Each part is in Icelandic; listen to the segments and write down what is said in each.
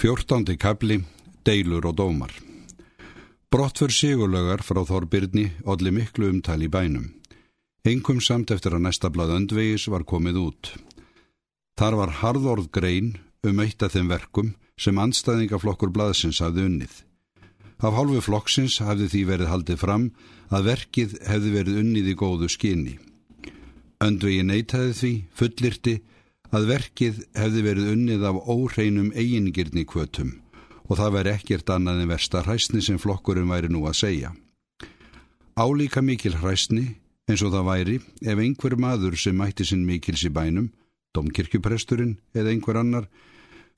Fjórtándi kabli, deilur og dómar. Brottför sigurlögar frá Þorbirni odli miklu umtali bænum. Engum samt eftir að næsta blað öndvegis var komið út. Þar var harðorð grein um eitt af þeim verkum sem anstæðingaflokkur blaðsins hafði unnið. Af hálfu flokksins hafði því verið haldið fram að verkið hefði verið unnið í góðu skinni. Öndvegi neytaði því, fullirti, að verkið hefði verið unnið af óreinum eigingirni kvötum og það væri ekkert annað en versta hræstni sem flokkurinn væri nú að segja. Álíka mikil hræstni eins og það væri ef einhver maður sem mætti sinn mikils í bænum, domkirkjupresturinn eða einhver annar,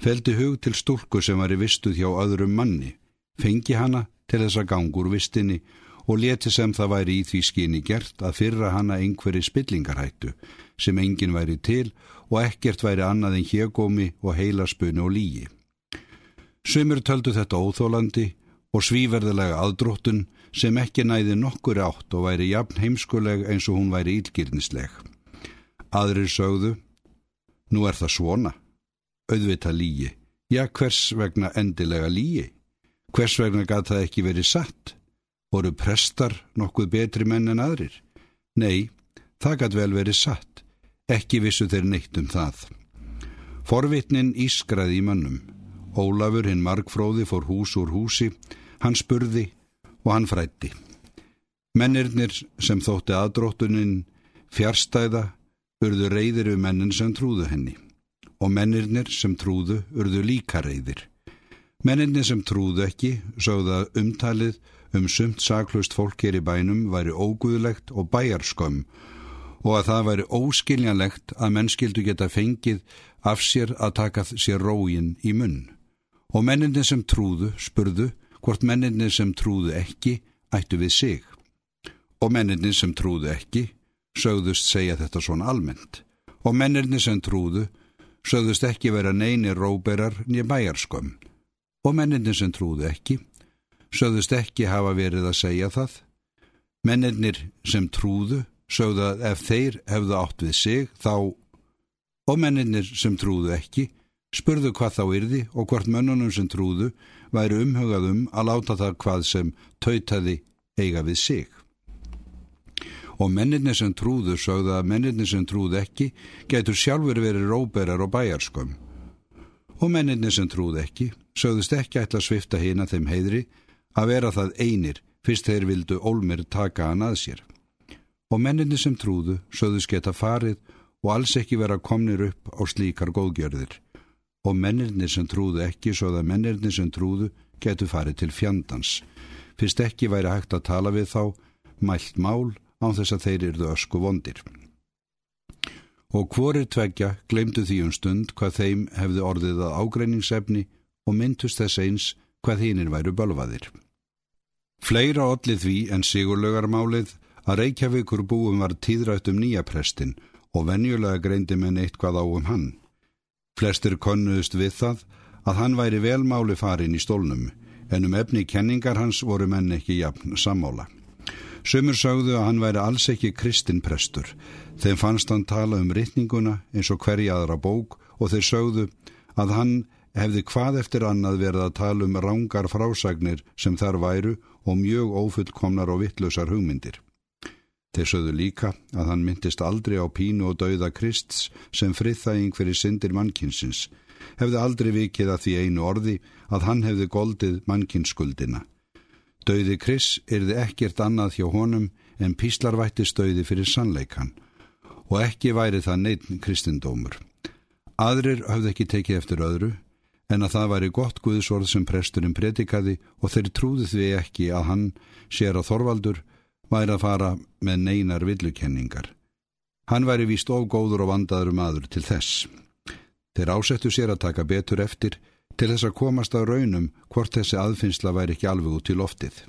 feldi hug til stúlku sem var í vistuð hjá öðrum manni, fengi hana til þess að gangur vistinni og leti sem það væri í því skyni gert að fyrra hana einhverju spillingarhættu sem engin væri til og ekkert væri annað en hégómi og heilaspunni og lígi. Sumur töldu þetta óþólandi og svíverðilega aðdróttun sem ekki næði nokkur átt og væri jafn heimskuleg eins og hún væri ílgirnisleg. Aðrir sögðu, nú er það svona, auðvita lígi, já hvers vegna endilega lígi, hvers vegna gata það ekki verið satt, Voru prestar nokkuð betri menn en aðrir? Nei, það gæti vel verið satt. Ekki vissu þeir neitt um það. Forvitnin ískraði í mannum. Ólafur hinn margfróði fór hús úr húsi, hann spurði og hann frætti. Mennirnir sem þótti aðdróttunin fjárstæða urðu reyðir við mennin sem trúðu henni og mennirnir sem trúðu urðu líka reyðir. Mennirnir sem trúðu ekki sögða umtalið um sumt saklust fólk hér í bænum væri óguðlegt og bæjarskömm og að það væri óskiljanlegt að mennskildu geta fengið af sér að taka sér rógin í munn. Og menninni sem trúðu spurðu hvort menninni sem trúðu ekki ættu við sig. Og menninni sem trúðu ekki sögðust segja þetta svona almennt. Og menninni sem trúðu sögðust ekki vera neini róberar nýja bæjarskömm. Og menninni sem trúðu ekki sögðust ekki hafa verið að segja það. Mennirnir sem trúðu sögðu að ef þeir hefðu átt við sig þá, og mennirnir sem trúðu ekki, spurðu hvað þá yrði og hvort mönnunum sem trúðu væri umhugaðum að láta það hvað sem tautaði eiga við sig. Og mennirnir sem trúðu sögðu að mennirnir sem trúðu ekki getur sjálfur verið róberar og bæjarskömm. Og mennirnir sem trúðu ekki sögðust ekki ætla að svifta hýna þeim heidri að vera það einir fyrst þeir vildu ólmir taka hann að sér. Og menninni sem trúðu sögðus geta farið og alls ekki vera komnir upp á slíkar góðgjörðir. Og menninni sem trúðu ekki að menninni sem trúðu getu farið til fjandans. Fyrst ekki væri hægt að tala við þá, mælt mál án þess að þeir eruðu ösku vondir. Og hvorir tveggja glemdu því um stund hvað þeim hefði orðið að ágreiningsefni og myndust þess eins hvað hínir væru bölvaðir. Fleira ollið því en sigurlögarmálið að Reykjavíkur búum var tíðrætt um nýjaprestin og venjulega greindi menn eitthvað á um hann. Flestir konnuðust við það að hann væri velmáli farin í stólnum en um efni kenningar hans voru menn ekki jafn sammála. Sumur sögðu að hann væri alls ekki kristinprestur. Þeim fannst hann tala um rittninguna eins og hverja aðra bók og þeir sögðu að hann hefði hvað eftir annað verið að tala um rángar frásagnir sem þar væru og mjög ófullkomnar og vittlusar hugmyndir. Þeir sögðu líka að hann myndist aldrei á pínu og dauða Krists sem friðþæging fyrir syndir mannkinsins, hefði aldrei vikið að því einu orði að hann hefði goldið mannkinsskuldina. Dauði Kris yrði ekkert annað hjá honum en píslarvætti stauði fyrir sannleikan og ekki væri það neitt kristindómur. Aðrir hafði ekki tekið eftir öðru en að það væri gott Guðsorð sem presturinn predikaði og þeir trúði því ekki að hann, sér að Þorvaldur, væri að fara með neinar villukenningar. Hann væri víst ofgóður og vandaður maður til þess. Þeir ásettu sér að taka betur eftir til þess að komast á raunum hvort þessi aðfinnsla væri ekki alveg út til loftið.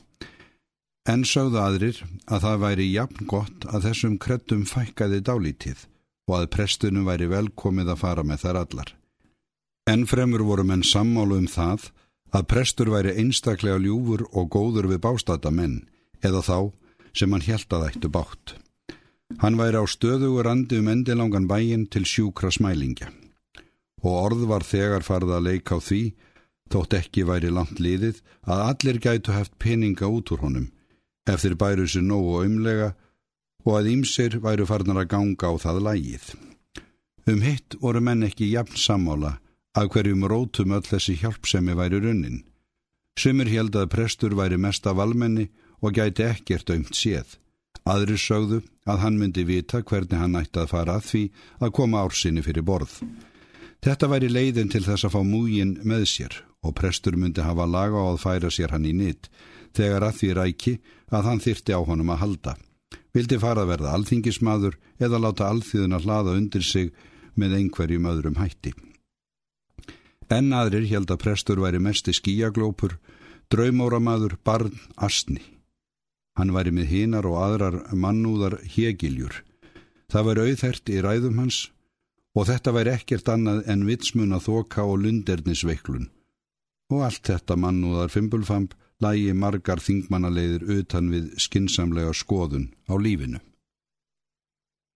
En sögðu aðrir að það væri jafn gott að þessum kreddum fækkaði dálítið og að prestunum væri velkomið að fara með þar allar. Ennfremur voru menn sammálu um það að prestur væri einstaklega ljúfur og góður við bástata menn eða þá sem hann helt að ættu bátt. Hann væri á stöðugur andi um endilangan bæin til sjúkra smælingja og orð var þegar farið að leika á því þótt ekki væri langt liðið að allir gætu haft peninga út úr honum, ef þeir bæru sér nógu umlega og að ímsir væru farnar að ganga á það lægið. Um hitt voru menn ekki jafn sammála af hverjum rótum öll þessi hjálpsemi væri runnin. Sumir held að prestur væri mest af almenni og gæti ekkert aumt séð. Aðri sögðu að hann myndi vita hvernig hann ætti að fara að því að koma ársinni fyrir borð. Þetta væri leiðin til þess að fá múgin með sér og prestur myndi hafa laga á að færa sér hann í nitt þegar að því ræki að hann þyrti á honum að halda. Vildi fara að verða alþingismadur eða láta alþýðun að hlaða undir sig með einhverjum öðrum hætti. En aðrir held að prestur væri mesti skíaglópur, draumóramadur, barn, astni. Hann væri með hinar og aðrar mannúðar hegiljur. Það væri auðhert í ræðum hans og þetta væri ekkert annað en vitsmun að þoka og lundernisveiklun. Og allt þetta mannúðar fimpulfamp lægi margar þingmannaleiðir utan við skinsamlega skoðun á lífinu.